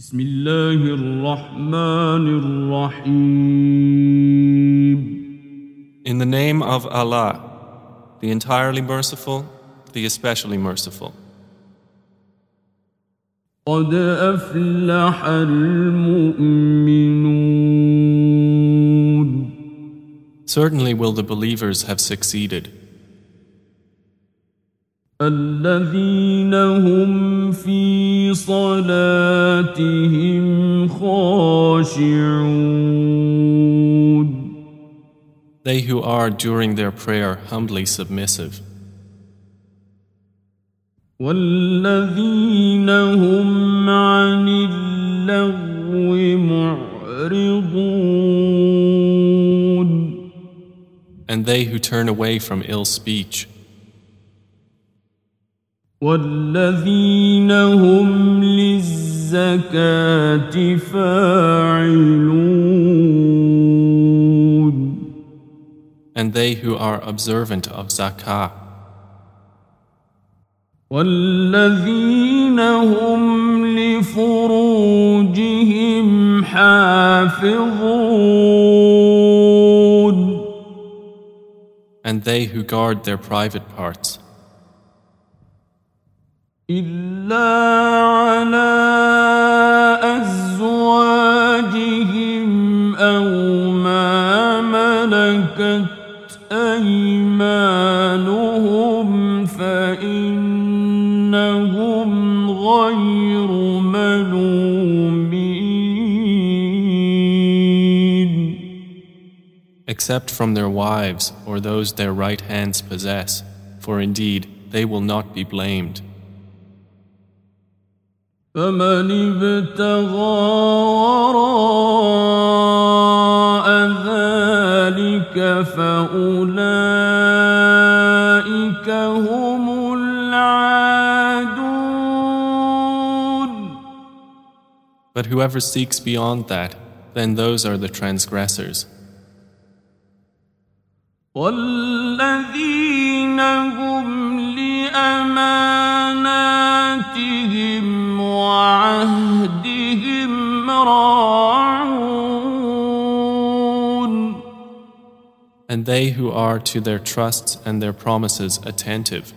بسم الله الرحمن الرحيم In the name of Allah, the entirely merciful, the especially merciful. قد أفلح المؤمنون Certainly will the believers have succeeded, الذين هم في صلاتهم خاشعون they who are during their prayer humbly submissive, والذين هم عن اللغو معرضون and they who turn away from ill speech, والذين هم للزكاة فاعلون and they who are observant of zakah, والذين هم لفروجهم حافظون and they who guard their private parts, إلا على أزواجهم أو ما ملكت أيمانهم فإنهم غير ملومين except from their wives or those their right hands possess, for indeed they will not be blamed. فمن ابتغى وراء ذلك فأولئك هم العادون But whoever seeks beyond that, then those are the transgressors. والذين هم لأماناتهم وعهدهم راعون And they who are to their trusts and their promises attentive,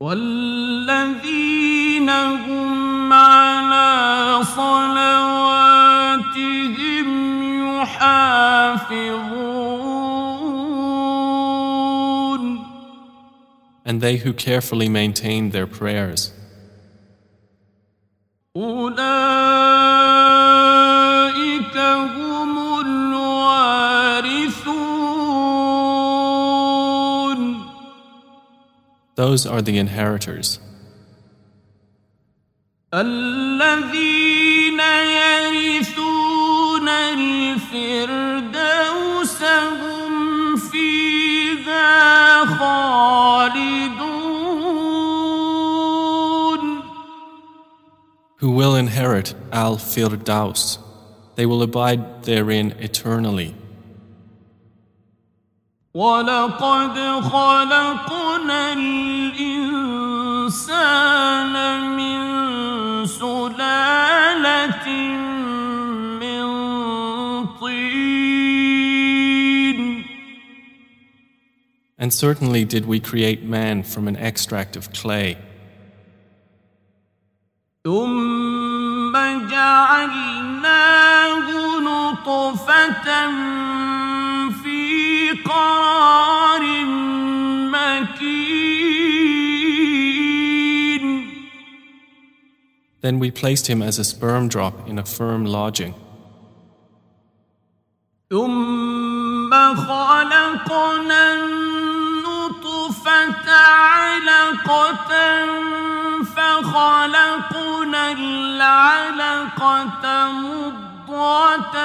والذين هم على صلواتهم يحافظون and they who carefully maintain their prayers, أولئك هم الوارثون. Those are the inheritors, الذين يرثون الفردوس هم فيها خالدون. who will inherit Al Firdaus. They will abide therein eternally. ولقد خلقنا الإنسان من سلالة من طين And certainly did we create man from an extract of clay. Then we placed him as a sperm drop in a firm lodging. ثم خلقنا النطفة علقة فخلقنا العلقة مضغة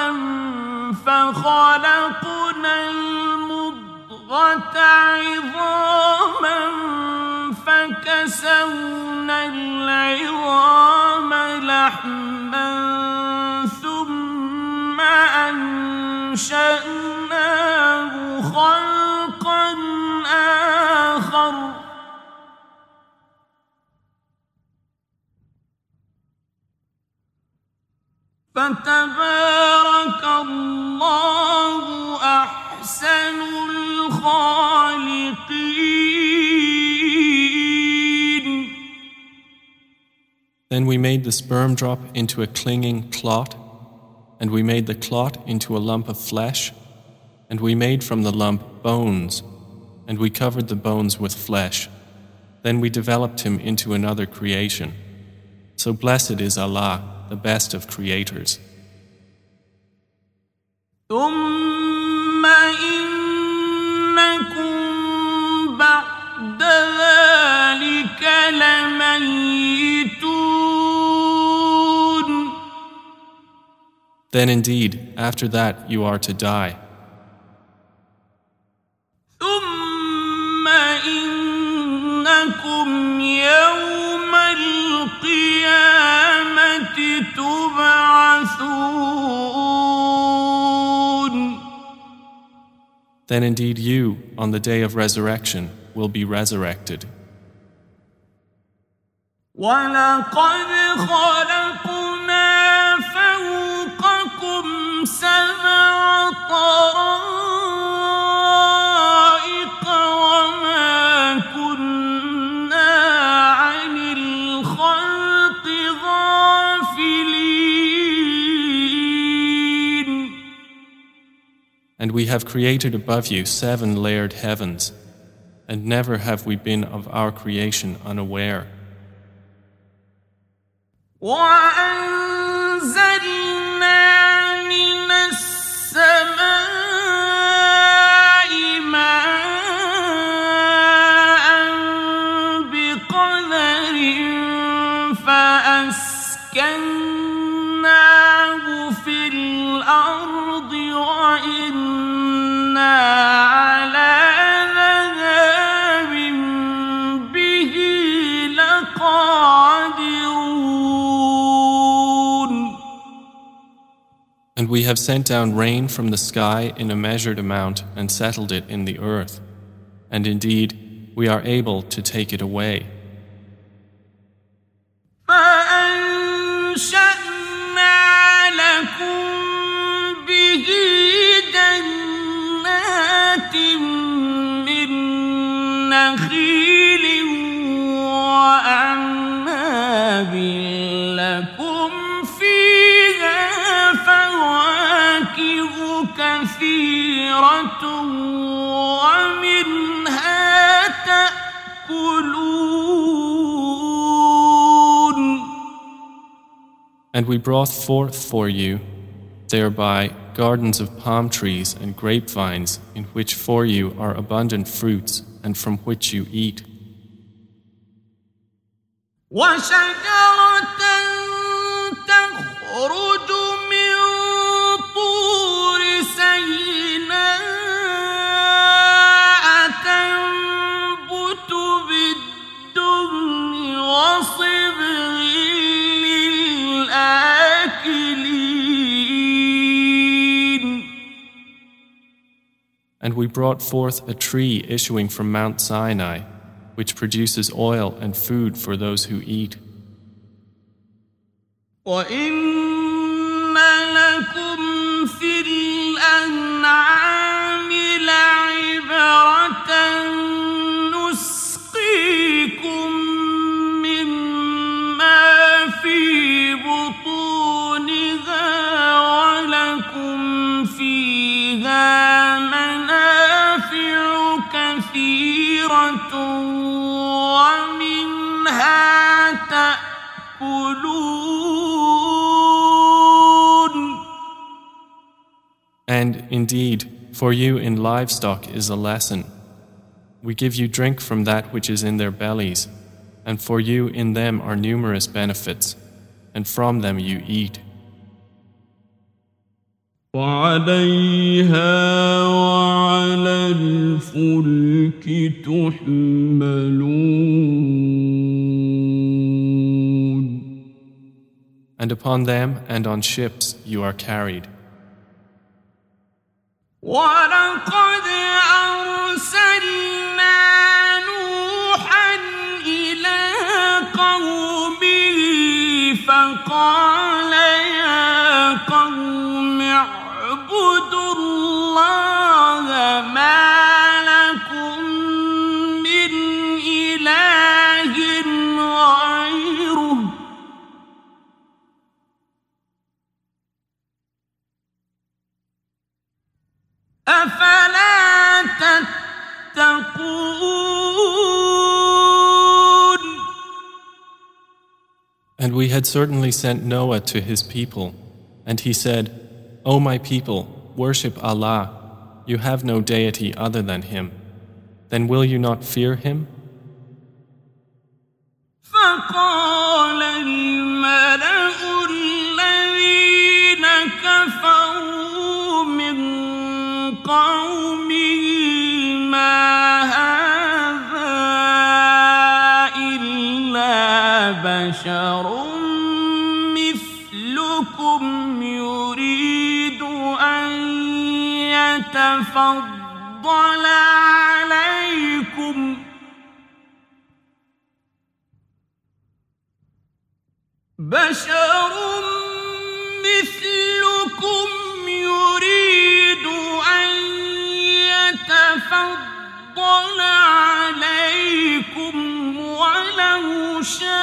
فخلقنا المضغة عظاما فكسونا العظام لحما ثم أنشأناه خلقا آخر. فتبارك الله أحسن الخالقين Then we made the sperm drop into a clinging clot, and we made the clot into a lump of flesh, and we made from the lump bones, and we covered the bones with flesh. Then we developed him into another creation. So blessed is Allah, the best of creators. ثم إنكم بعد ذلك لميتون Then indeed, after that you are to die. ثم إنكم يوم القيامة تبعثون Then indeed you, on the day of resurrection, will be resurrected. And we have created above you seven layered heavens, and never have we been of our creation unaware. وأنزلنا We have sent down rain from the sky in a measured amount and settled it in the earth. And indeed, we are able to take it away. ومنها تأكلون And we brought forth for you thereby gardens of palm trees and grapevines, in which for you are abundant fruits, and from which you eat. وشجرة تخرج And we brought forth a tree issuing from Mount Sinai, which produces oil and food for those who eat. وإن لكم في الأنعام لعبرة And indeed, for you in livestock is a lesson. We give you drink from that which is in their bellies, and for you in them are numerous benefits, and from them you eat. وعليها وعلى الفلك تحملون And upon them and on ships you are carried. ولقد أرسلنا أفلا تتقون And we had certainly sent Noah to his people, and he said, O my people, worship Allah, you have no deity other than Him. Then will you not fear Him? فقال الملأ يتفضل عليكم. بشر مثلكم يريد أن يتفضل عليكم ولو شاء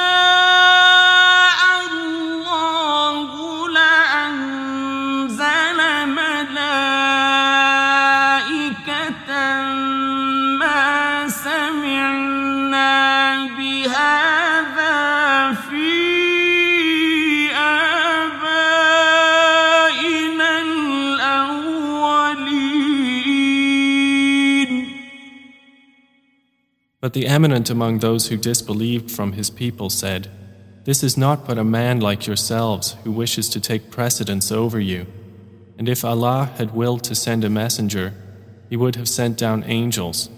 But the eminent among those who disbelieved from his people said, This is not but a man like yourselves who wishes to take precedence over you. And if Allah had willed to send a messenger, He would have sent down angels.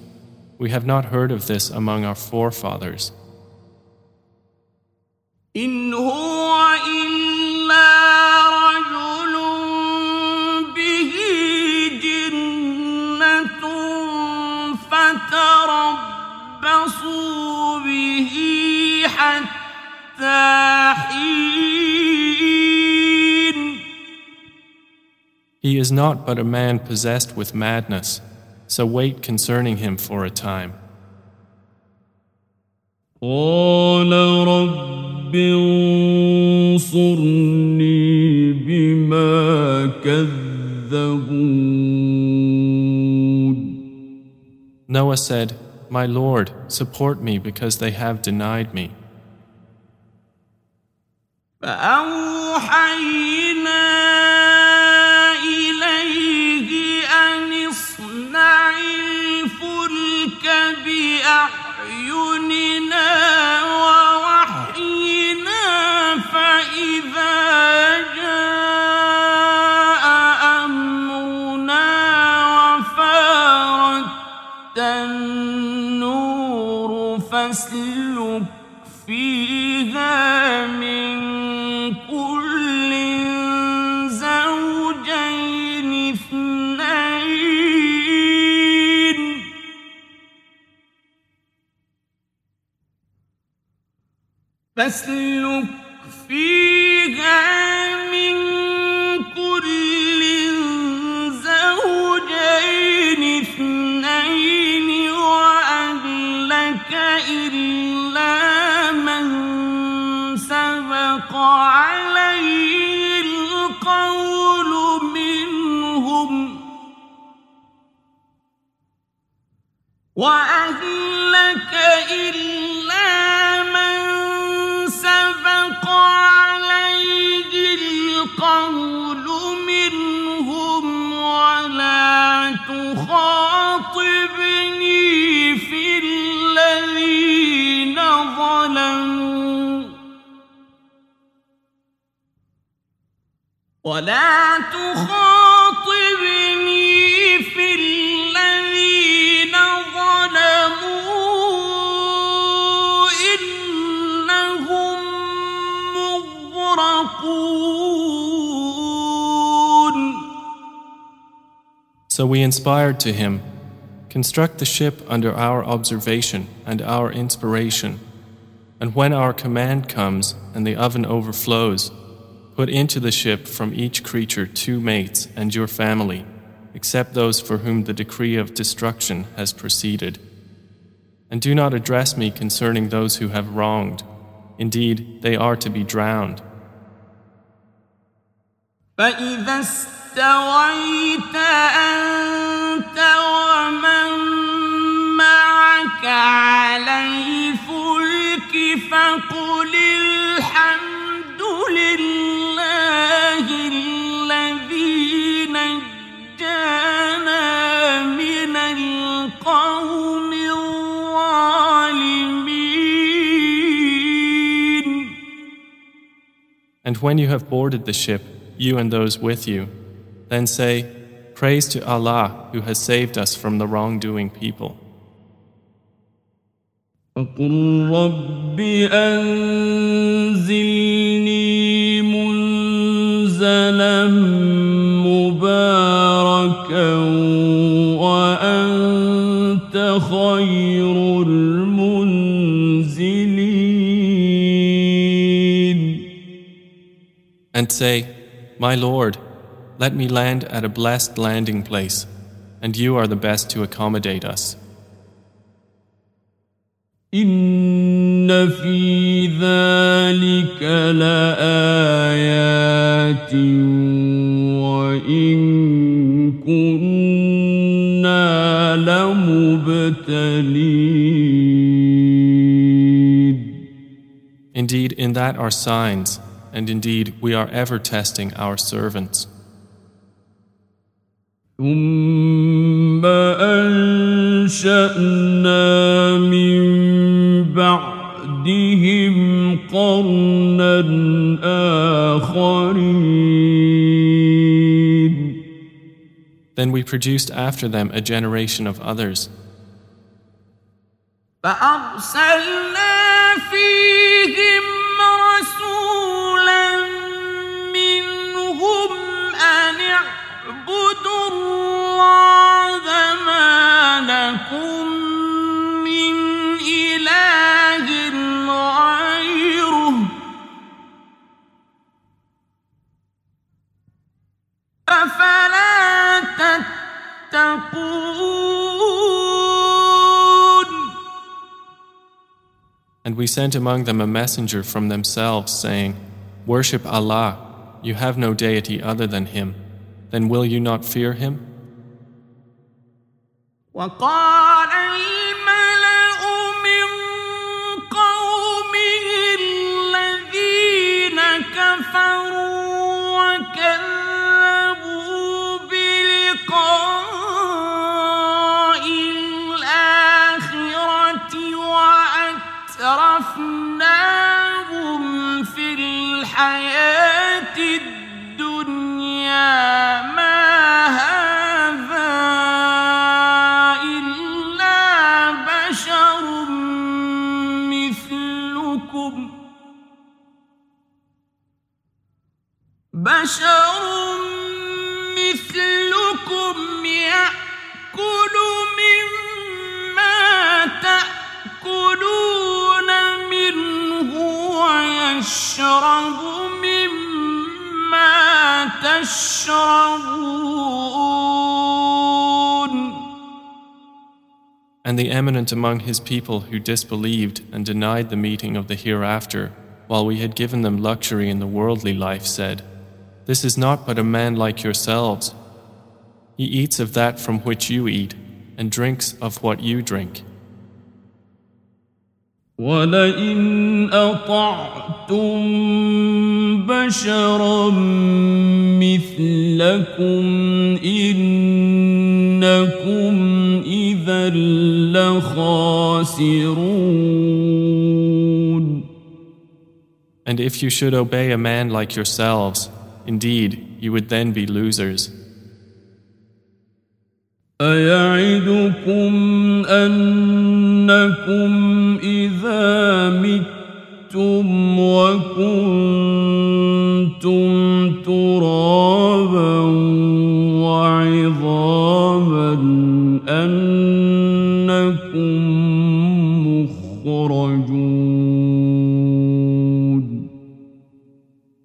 We have not heard of this among our forefathers. إن هو إلا He is not but a man possessed with madness, so wait concerning him for a time. قال رب انصرني بما كذبون Noah said, My Lord, support me because they have denied me. فأوحينا إليه أن اصنع الفلك بأعيننا ووحينا فإذا جاء أمرنا وفارت النور فاسلك the ولا تخاطبني في الذين ظلموا إنهم مغرقون So we inspired to him, Construct the ship under our observation and our inspiration. And when our command comes and the oven overflows, put into the ship from each creature two mates and your family, except those for whom the decree of destruction has proceeded. And do not address me concerning those who have wronged. Indeed, they are to be drowned. فإذا استويت أنت أنت ومن معك على الفلك فقل And when you have boarded the ship, you and those with you, then say, Praise to Allah who has saved us from the wrongdoing people. فقل رب أنزلني منزلا مباركا وأنت خير And say, My Lord, let me land at a blessed landing place, and you are the best to accommodate us. إن في ذلك لآيات وإن كنا لمبتلين Indeed, in that are signs, and indeed, we are ever testing our servants. ثم أنشأنا من بعدهم قرنا آخرين Then we produced after them a generation of others. فأرسلنا فيهم And we sent among them a messenger from themselves, saying, Worship Allah, you have no deity other than Him. Then will you not fear Him? وقال الملأ من قومه الذين كفروا وكذبوا بلقاء الآخرة وأترفناهم في الحياة بشر مثلكم يأكل مما تأكلون منه ويشرب مما تشربون And the eminent among his people who disbelieved and denied the meeting of the hereafter, while we had given them luxury in the worldly life, said, This is not but a man like yourselves. He eats of that from which you eat, and drinks of what you drink. ولئن أطعتم بشرا مثلكم إنكم إذا لخاسرون And if you should obey a man like yourselves, indeed, you would then be losers. أيعدكم أنكم إذا متم وكنتم ترابا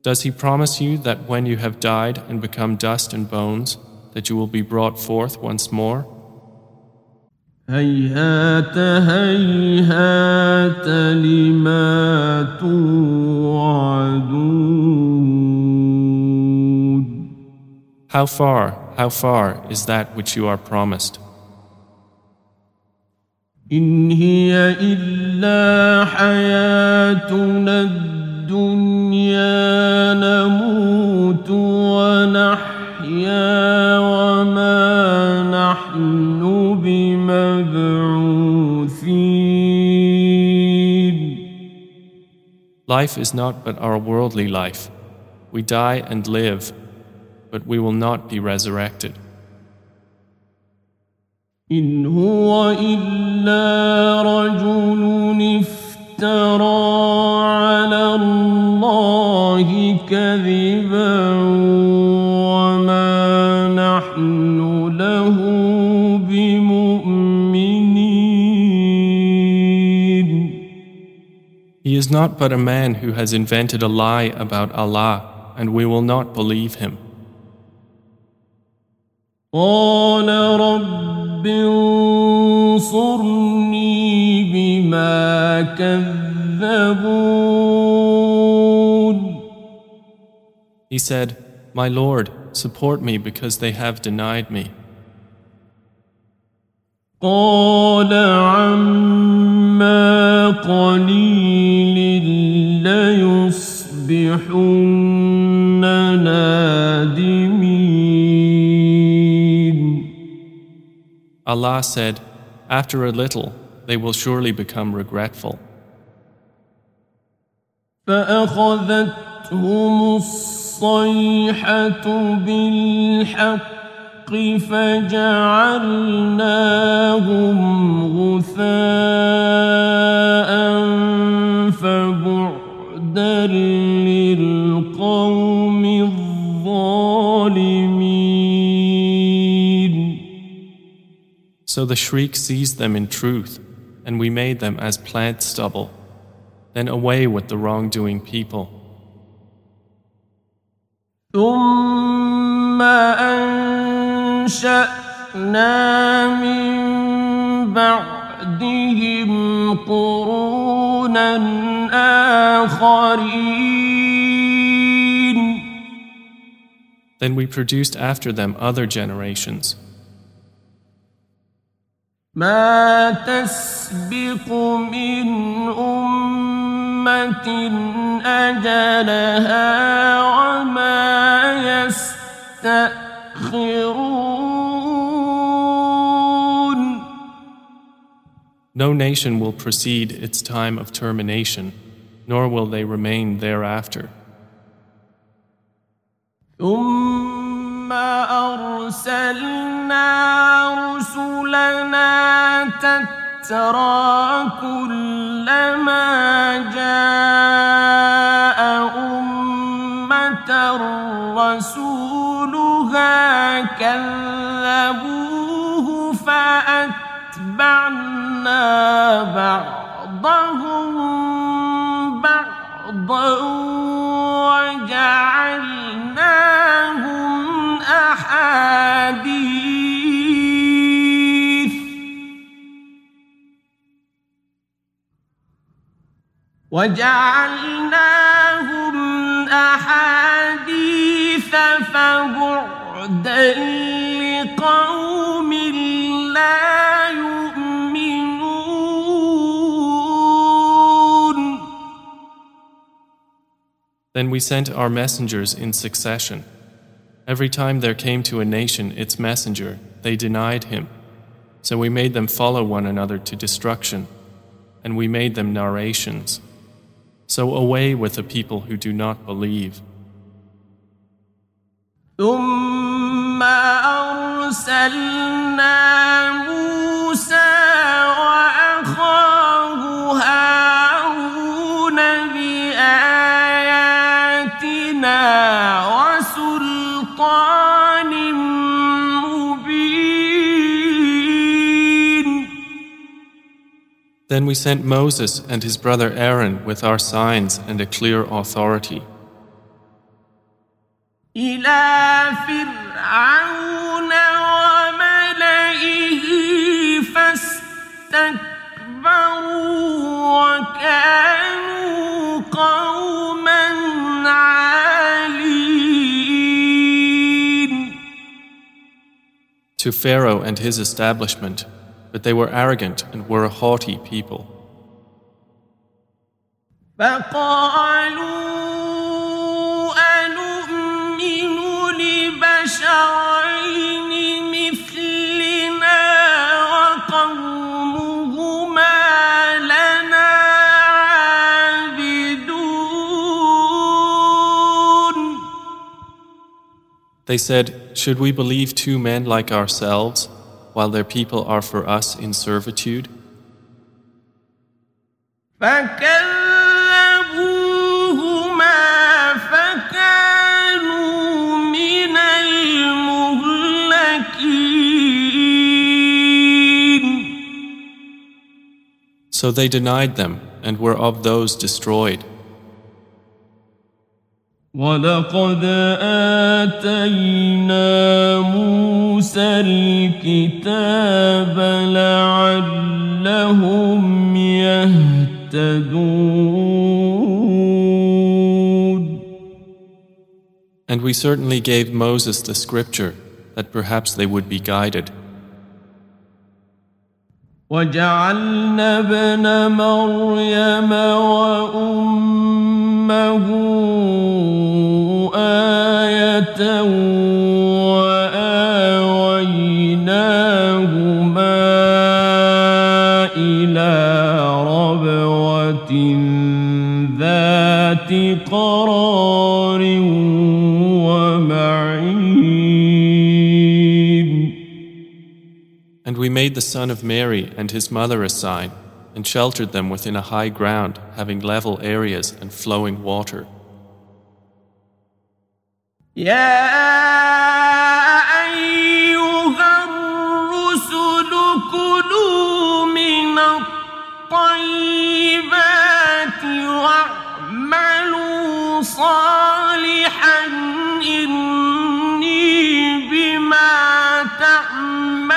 Does he promise you that when you have died and become dust and bones, that you will be brought forth once more? هيهات هيهات لما توعدون How far, how far is that which you are promised? إن هي إلا حياتنا الدنيا نموت ونحيا وما نحن بمبعوثين Life is not but our worldly life. We die and live, but we will not be resurrected. إن هو إلا رجل افترى على الله كذبا وما نحن له بمؤمنين He is not but a man who has invented a lie about Allah, and we will not believe him. قال رب انصرني بما كذبون He said, My Lord, support me because they have denied me. قال عما قليل ليصبحن نادمين Allah said, After a little, they will surely become regretful. فأخذتهم الصيحة بالحق فجعلناهم غثاء فبعدا للقوم الظالمين So the shriek seized them in truth, and we made them as plant stubble. Then away with the wrongdoing people. ثم أنشأنا من بعدهم قرونا آخرين Then we produced after them other generations. ما تسبق من أمة أجلها وما يستأخرون No nation will precede its time of termination, nor will they remain thereafter. ثم أرسلنا رسلنا تترى كلما جاء أمة رسولها كذبوه فأتبعنا بعضهم بعضا وجعلناهم أحاديث وجعلناهم أحاديث فبعدا لقوم لا يؤمنون Then we sent our messengers in succession. Every time there came to a nation its messenger, they denied him. So we made them follow one another to destruction, and we made them narrations. So away with the people who do not believe. ثم أرسلنا موسى Then we sent Moses and his brother Aaron with our signs and a clear authority. To Pharaoh and his establishment, but they were arrogant and were a haughty people. They said, Should we believe two men like ourselves? while their people are for us in servitude? So they denied them and were of those destroyed. ولقد آتينا موسى الكتاب لعلهم يهتدون And we certainly gave Moses the scripture that perhaps they would be guided. وجعلنا ابن مريم وأمه وآويناهما إلى ربوة ذات قرار ومعين And we made the son of Mary and his mother a sign, and sheltered them within a high ground, having level areas and flowing water. يا أيها الرسل كلوا من الطيبات واعملوا صالحا إني بما تعملون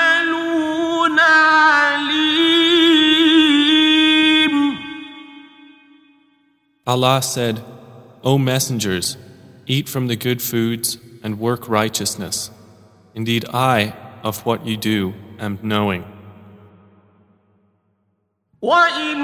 عليم Allah said, O messengers, eat from the good foods and work righteousness. Indeed, I, of what you do, am knowing. وإن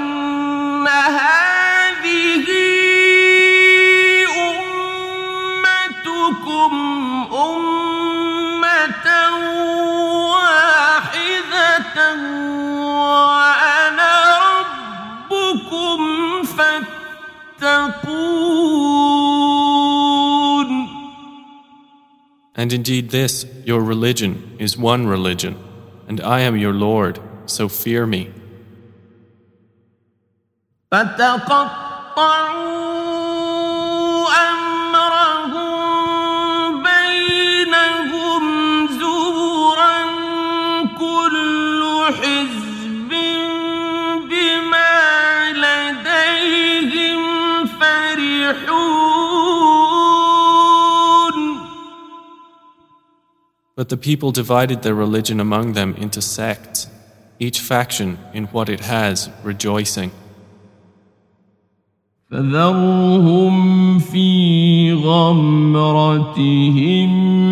And indeed, this, your religion, is one religion, and I am your Lord, so fear me. But the people divided their religion among them into sects, each faction in what it has, rejoicing. فذرهم في غمرتهم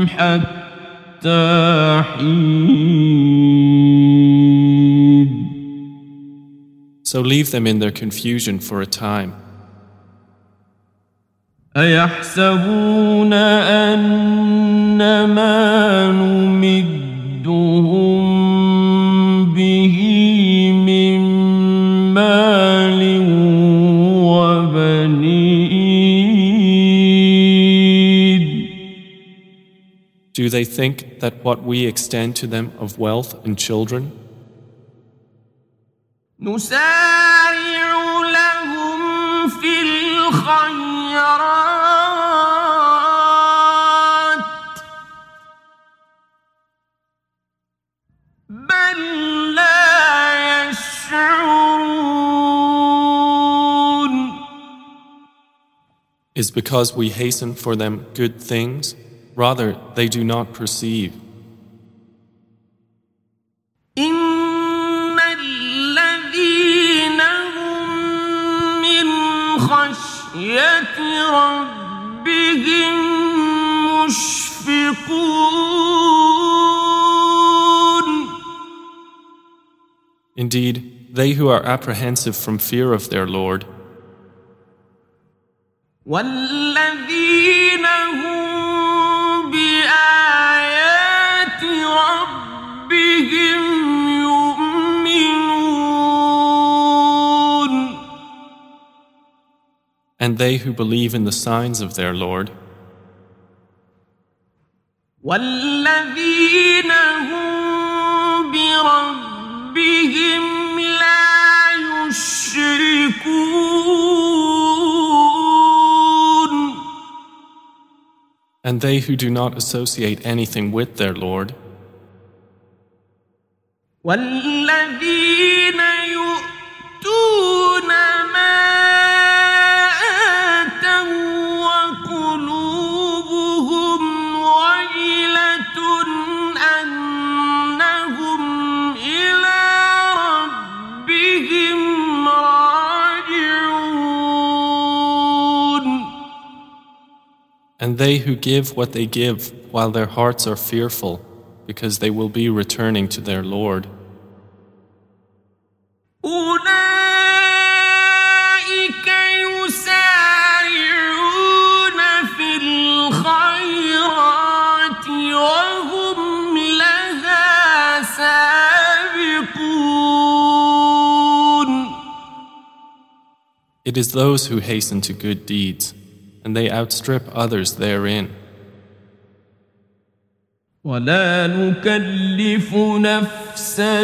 حتى حين So leave them in their confusion for a time. أيحسبون أن ما نمدهم به من مال وبنين. Do they think that what we extend to them of wealth and children, نسارع لهم في يشعرون is because we hasten for them good things? Rather, they do not perceive. Indeed, they who are apprehensive from fear of their Lord. والذين هم and they who believe in the signs of their Lord, والذين هم بربهم لا يشركون and they who do not associate anything with their Lord, والذين And they who give what they give while their hearts are fearful, because they will be returning to their Lord. It is those who hasten to good deeds and they outstrip others therein. ولا نكلف نفسا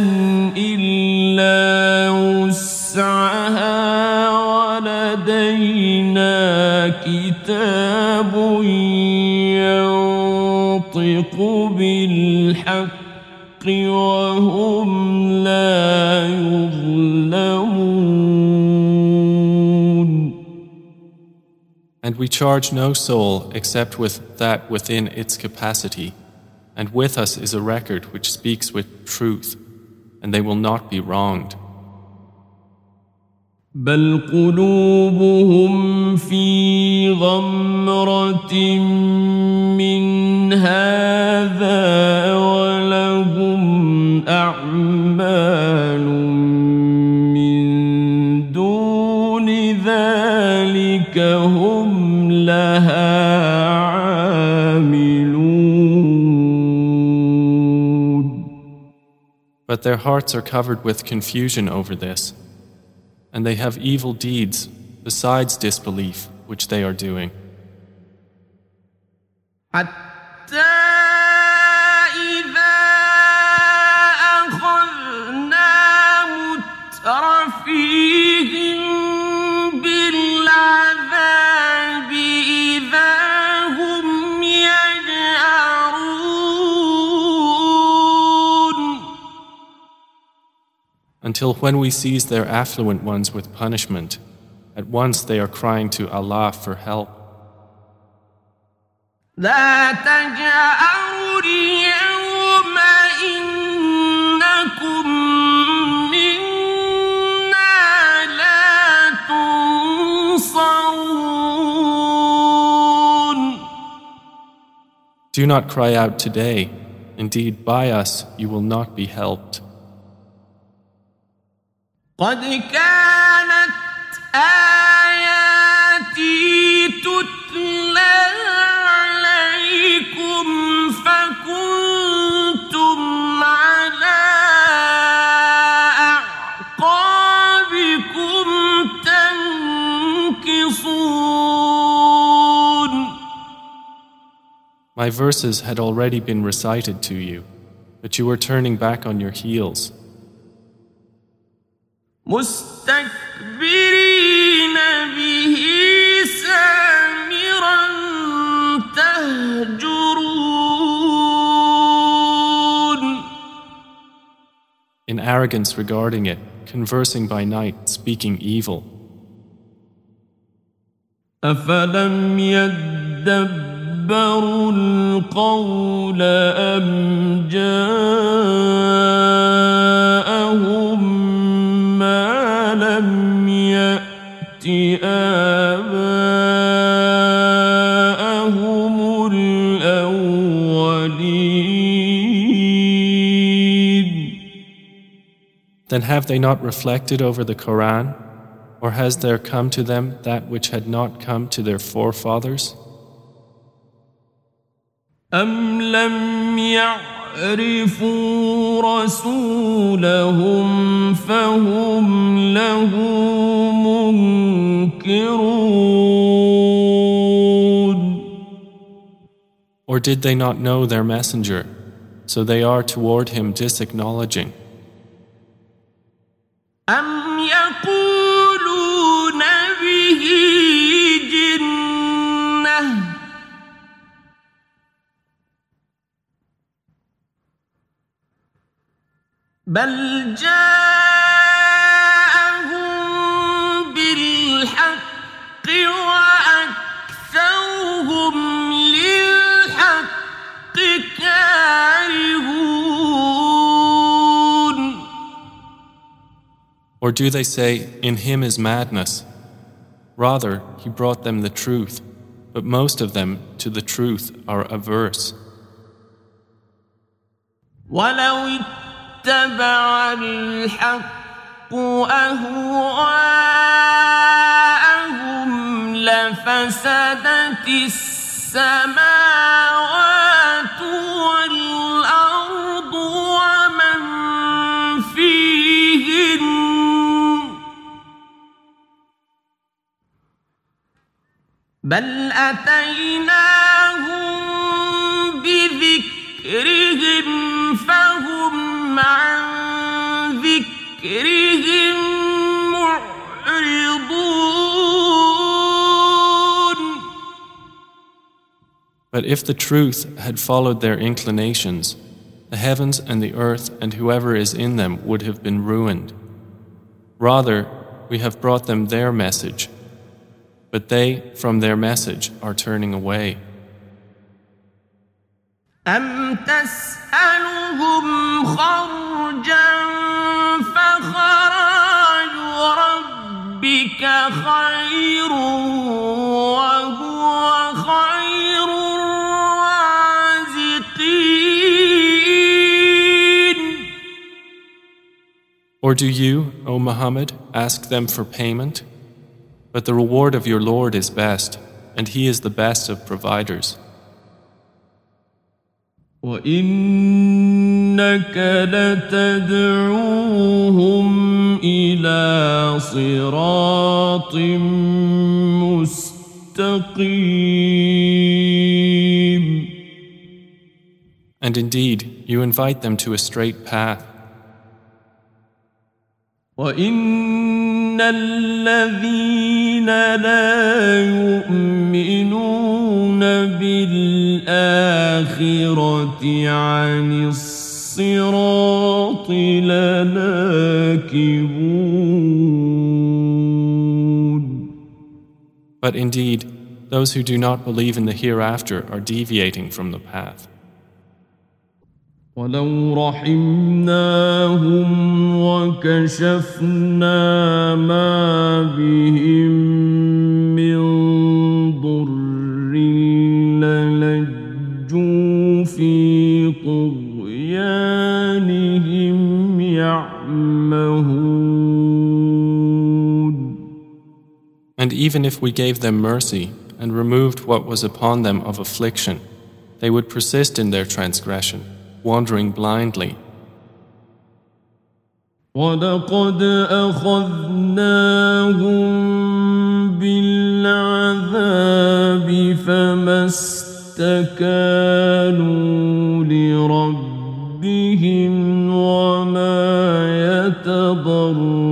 إلا وسعها ولدينا كتاب ينطق بالحق وهم لا يظلمون And we charge no soul except with that within its capacity, and with us is a record which speaks with truth, and they will not be wronged. بل قلوبهم في غمرة من هذا ولهم أعمال But their hearts are covered with confusion over this, and they have evil deeds besides disbelief which they are doing. I Until when we seize their affluent ones with punishment, at once they are crying to Allah for help. لا تجأروا اليوم إنكم منا لا تنصرون Do not cry out today. Indeed, by us you will not be helped. قد كانت آياتي تتلى عليكم فكنتم على أعقابكم تنكصون My verses had already been recited to you, but you were turning back on your heels. مستكبرين به سامرا تهجرون In arrogance regarding it, conversing by night, speaking evil. أفلم يدبروا القول أم جاءهم آباءهم الأولين Then have they not reflected over the Koran? Or has there come to them that which had not come to their forefathers? أم لم يعرفوا رسولهم فهم له منكرون Or did they not know their messenger, so they are toward him disacknowledging? أم بل جاءهم بالحق وأكثرهم للحق كارهون Or do they say, In him is madness? Rather, he brought them the truth, but most of them to the truth are averse. ولو اتبع الحق أهواءهم لفسدت السماوات والأرض ومن فيهن بل أتيناهم بذكرهم But if the truth had followed their inclinations, the heavens and the earth and whoever is in them would have been ruined. Rather, we have brought them their message, but they, from their message, are turning away. أم تسألهم خرجا فخراج ربك خير Or do you, O Muhammad, ask them for payment? But the reward of your Lord is best, and He is the best of providers. وإنك لتدعوهم إلى صراط مستقيم And indeed, you invite them to a straight path. وإن الذين لا يؤمنون بالآخرة عن الصراط لناكبون But indeed, those who do not believe in the hereafter are deviating from the path. ولو رحمناهم وكشفنا ما بهم من ضر للجوا في طغيانهم يعمهون And even if we gave them mercy and removed what was upon them of affliction, they would persist in their transgression, wandering blindly. ولقد أخذناهم بالعذاب فما استكانوا لربهم وما يتضرعون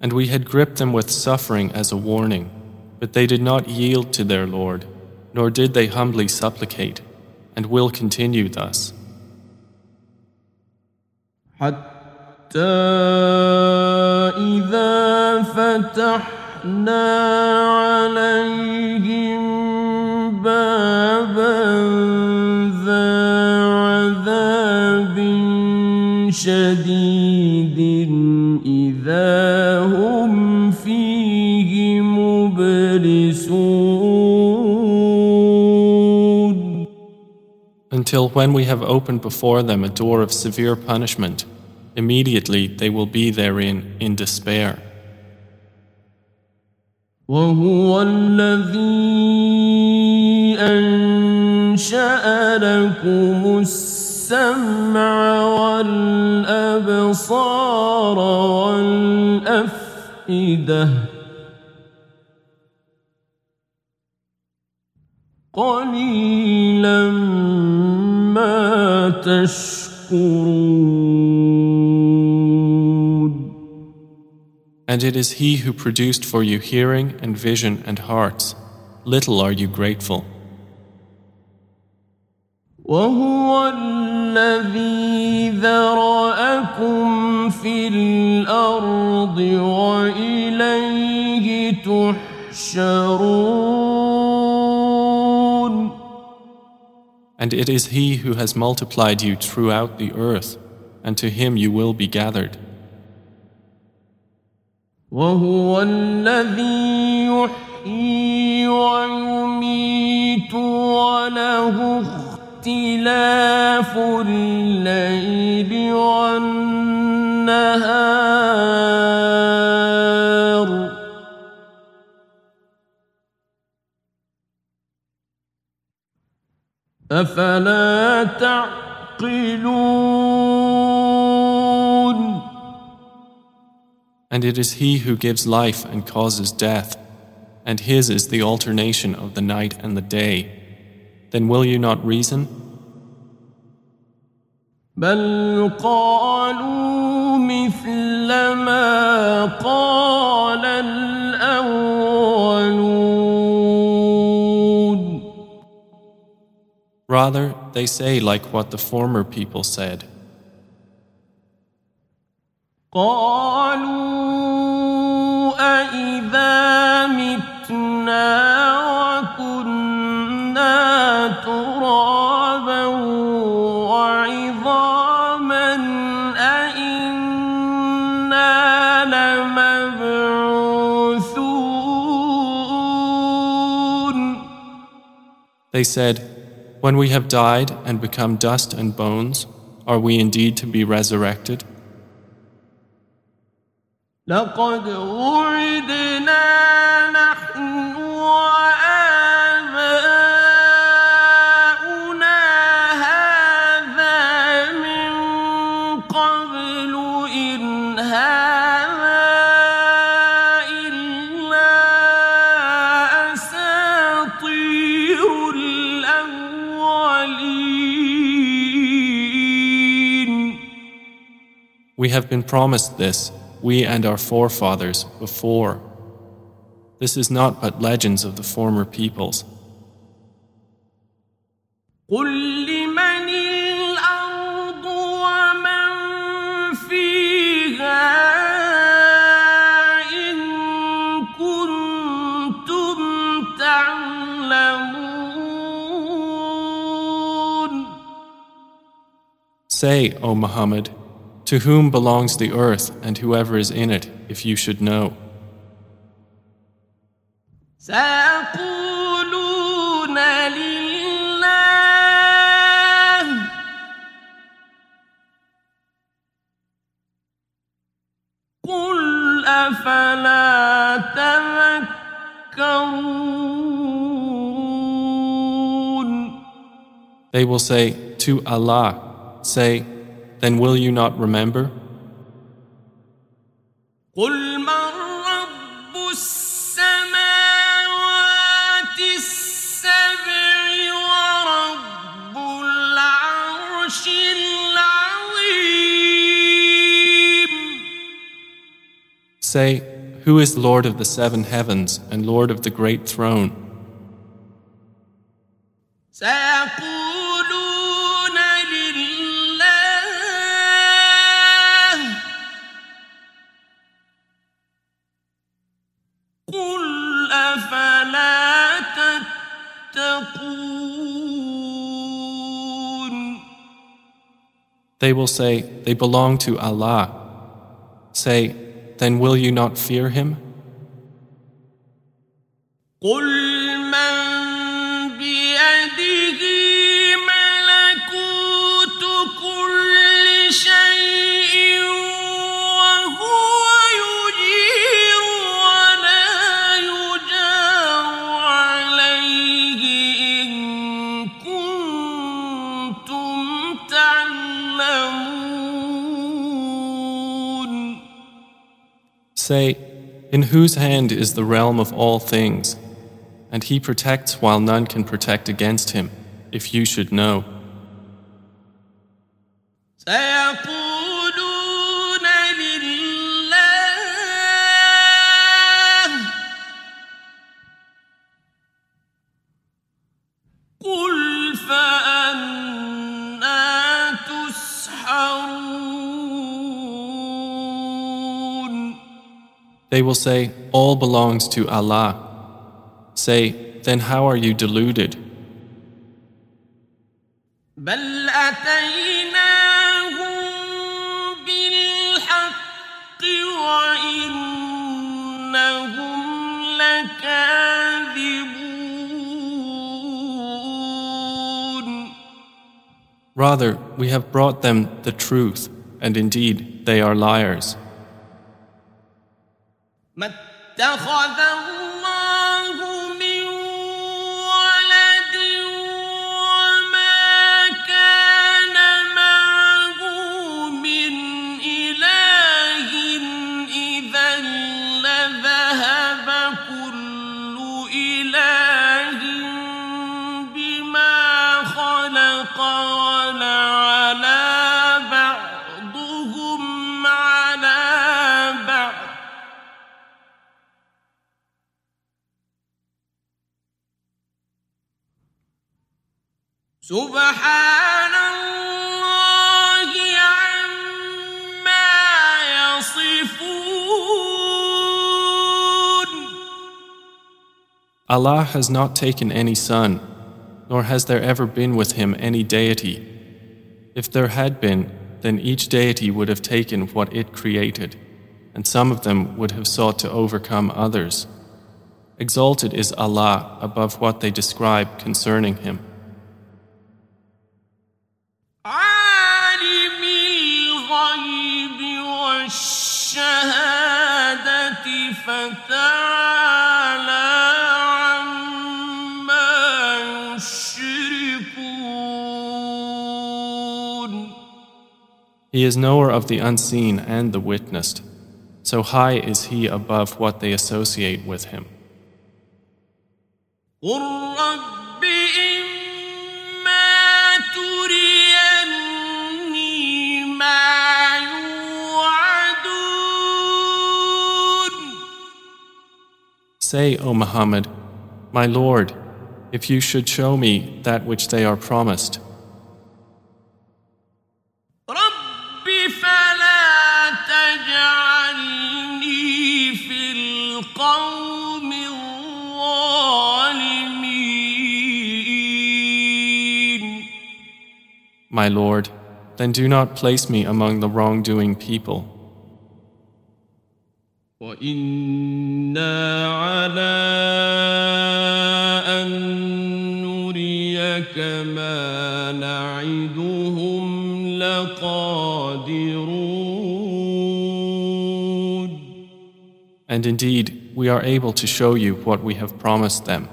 And we had gripped them with suffering as a warning, but they did not yield to their Lord, nor did they humbly supplicate, and will continue thus. حتى إذا فتحنا عليهم بابا ذا عذاب شديد until when we have opened before them a door of severe punishment, immediately they will be therein in despair. وهو الذي أنشأ لكم السمع والأبصار والأفئدة قليلا ما تشكرون And it is He who produced for you hearing and vision and hearts. Little are you grateful. وهو الذي ذرأكم في الأرض وإليه تحشرون And it is He who has multiplied you throughout the earth, and to Him you will be gathered. وهو الذي يحيي ويميت وله اختلاف الليل والنهار أفلا تعقلون And it is He who gives life and causes death, and His is the alternation of the night and the day. Then will you not reason? بل قالوا مثل ما قال Rather, they say like what the former people said. قالوا أإذا متنا وكنا ترابا وعظاما أإنا لمبعوثون They said, When we have died and become dust and bones, are we indeed to be resurrected? لقد وعدنا We have been promised this, we and our forefathers, before. This is not but legends of the former peoples. Say, O Muhammad, to whom belongs the earth and whoever is in it, if you should know? They will say, To Allah, say, then will you not remember? Say, Who is Lord of the seven heavens and Lord of the great throne? They will say, They belong to Allah. Say, Then will you not fear Him? Say, In whose hand is the realm of all things? And he protects while none can protect against him, if you should know. They will say, All belongs to Allah. Say, Then how are you deluded? Rather, we have brought them the truth, and indeed they are liars. ما اتخذ الله سبحان الله عما يصفون Allah has not taken any son, nor has there ever been with him any deity. If there had been, then each deity would have taken what it created, and some of them would have sought to overcome others. Exalted is Allah above what they describe concerning him. الغيب والشهادة فتعالى عما يشركون He is knower of the unseen and the witnessed. So high is he above what they associate with him. قل رب إما Say, O Muhammad, My Lord, if you should show me that which they are promised. My Lord, then do not place me among the wrongdoing people. وإنا على أن نريك ما نعدهم لقادرون And indeed, we are able to show you what we have promised them.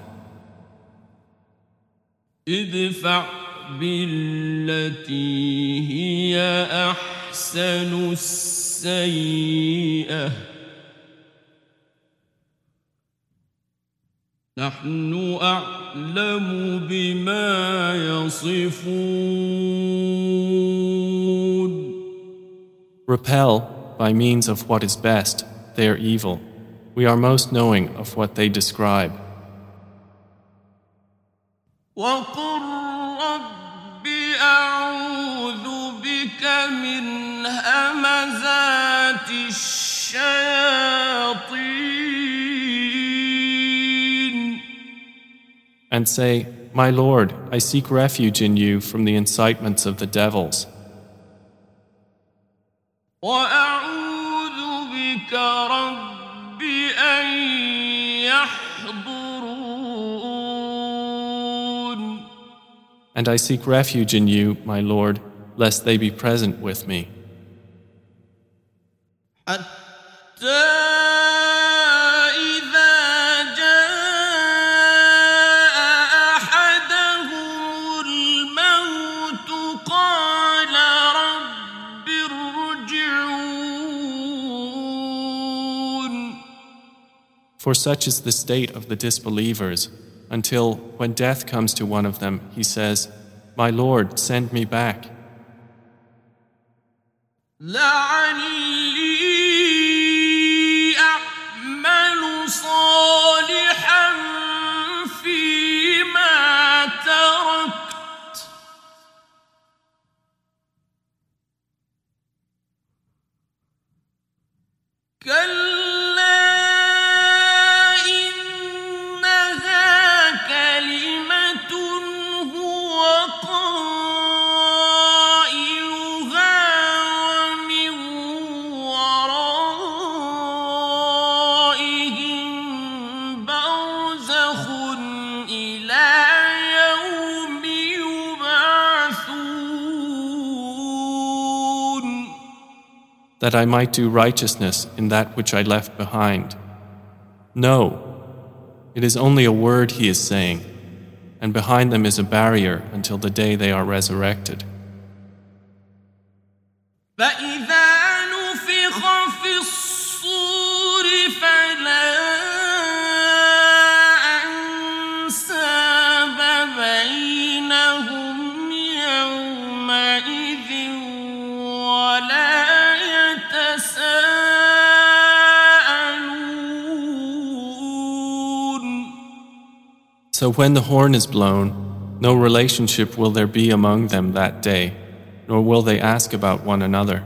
ادفع بالتي هي أحسن السيئة نحن أعلم بما يصفون Repel, by means of what is best, their evil. We are most knowing of what they describe. وقل رب أعوذ بك من همزات الشياطين and say, My Lord, I seek refuge in you from the incitements of the devils. And I seek refuge in you, my Lord, lest they be present with me. For such is the state of the disbelievers, until when death comes to one of them, he says, My Lord, send me back. لعلي أعمل صالحا فيما تركت كلا that I might do righteousness in that which I left behind. No, it is only a word he is saying, and behind them is a barrier until the day they are resurrected. So when the horn is blown, no relationship will there be among them that day, nor will they ask about one another.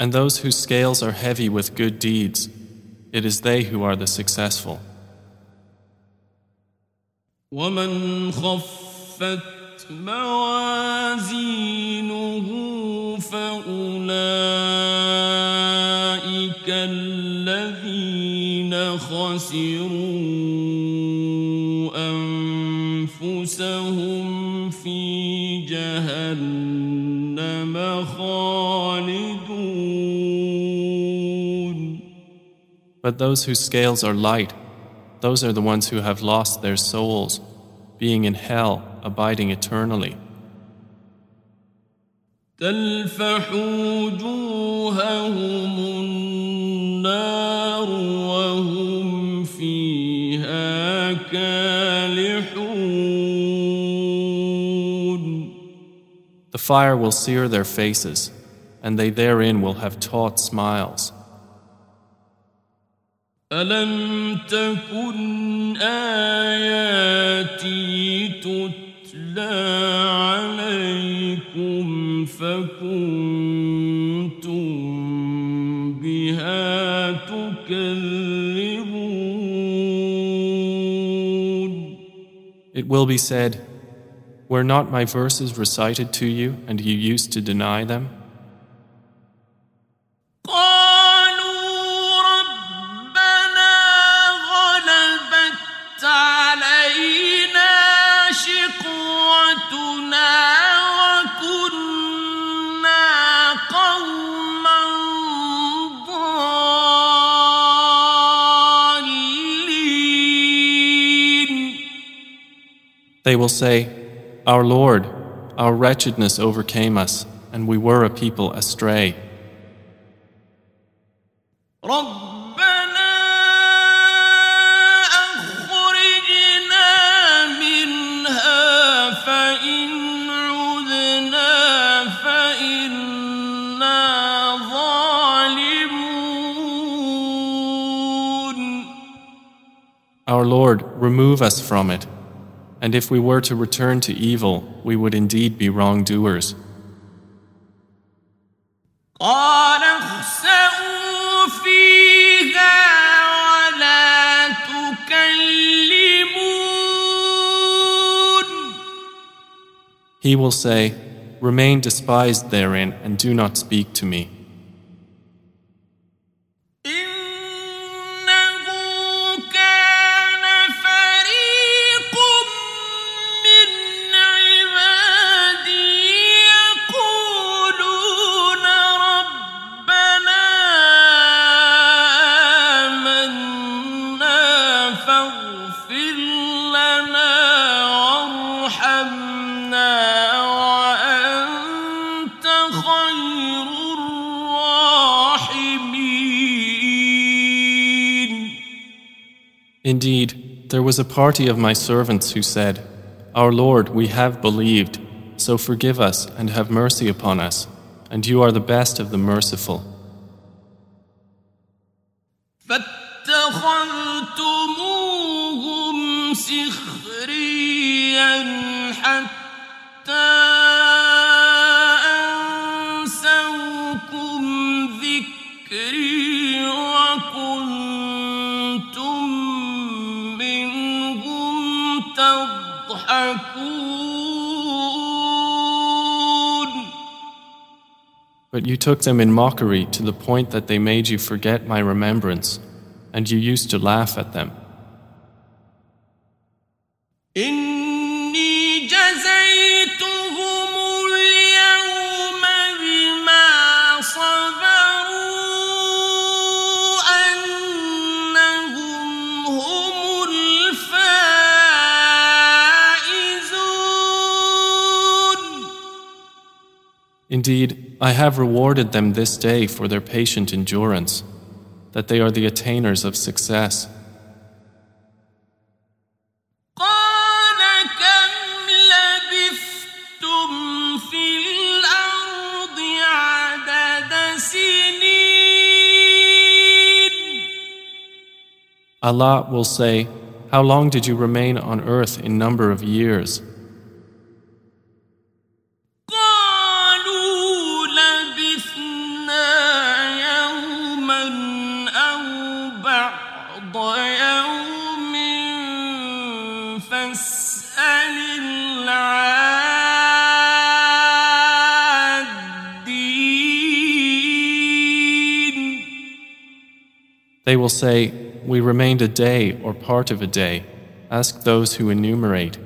And those whose scales are heavy with good deeds, it is they who are the successful. ومن خفت موازينه فأولئك الذين خسروا أنفسهم في جهنم But those whose scales are light, those are the ones who have lost their souls, being in hell, abiding eternally. تلفح وجوههم النار وهم فيها كالحون The fire will sear their faces, and they therein will have taut smiles. ألم تكن آياتي تتلى عليكم فكنتم بها تكذبون It will be said, Were not my verses recited to you, and you used to deny them? They will say, Our Lord, our wretchedness overcame us, and we were a people astray. Our Lord, remove us from it and if we were to return to evil, we would indeed be wrongdoers. He will say, Remain despised therein and do not speak to me. was a party of my servants who said, Our Lord, we have believed, so forgive us and have mercy upon us, and you are the best of the merciful. فاتخذتموهم سخريا But you took them in mockery to the point that they made you forget my remembrance, and you used to laugh at them. Indeed, I have rewarded them this day for their patient endurance, that they are the attainers of success. Allah will say, How long did you remain on earth in number of years? They will say, We remained a day or part of a day. Ask those who enumerate.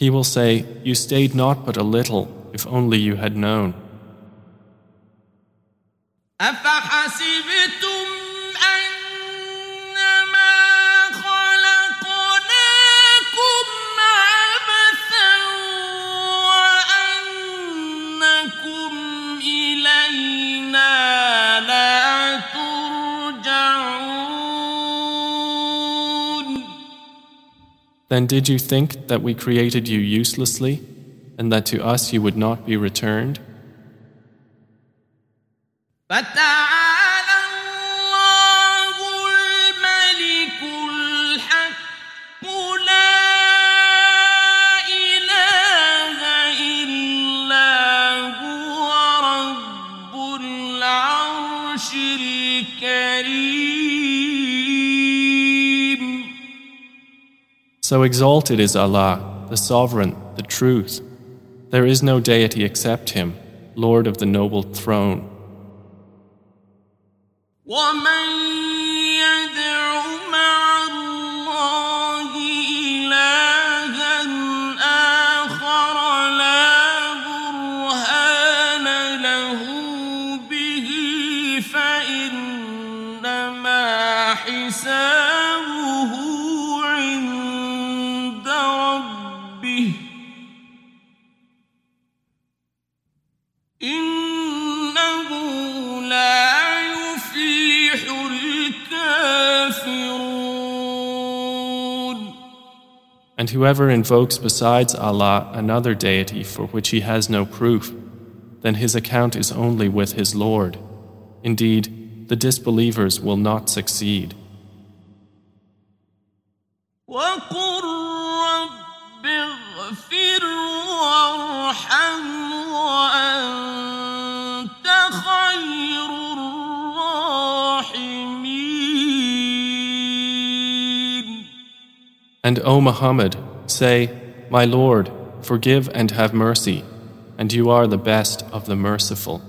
He will say, You stayed not but a little, if only you had known. Then did you think that we created you uselessly, and that to us you would not be returned? So exalted is Allah, the Sovereign, the Truth. There is no deity except Him, Lord of the noble throne. And whoever invokes besides Allah another deity for which he has no proof, then his account is only with his Lord. Indeed, the disbelievers will not succeed. And O Muhammad, say, My Lord, forgive and have mercy, and you are the best of the merciful.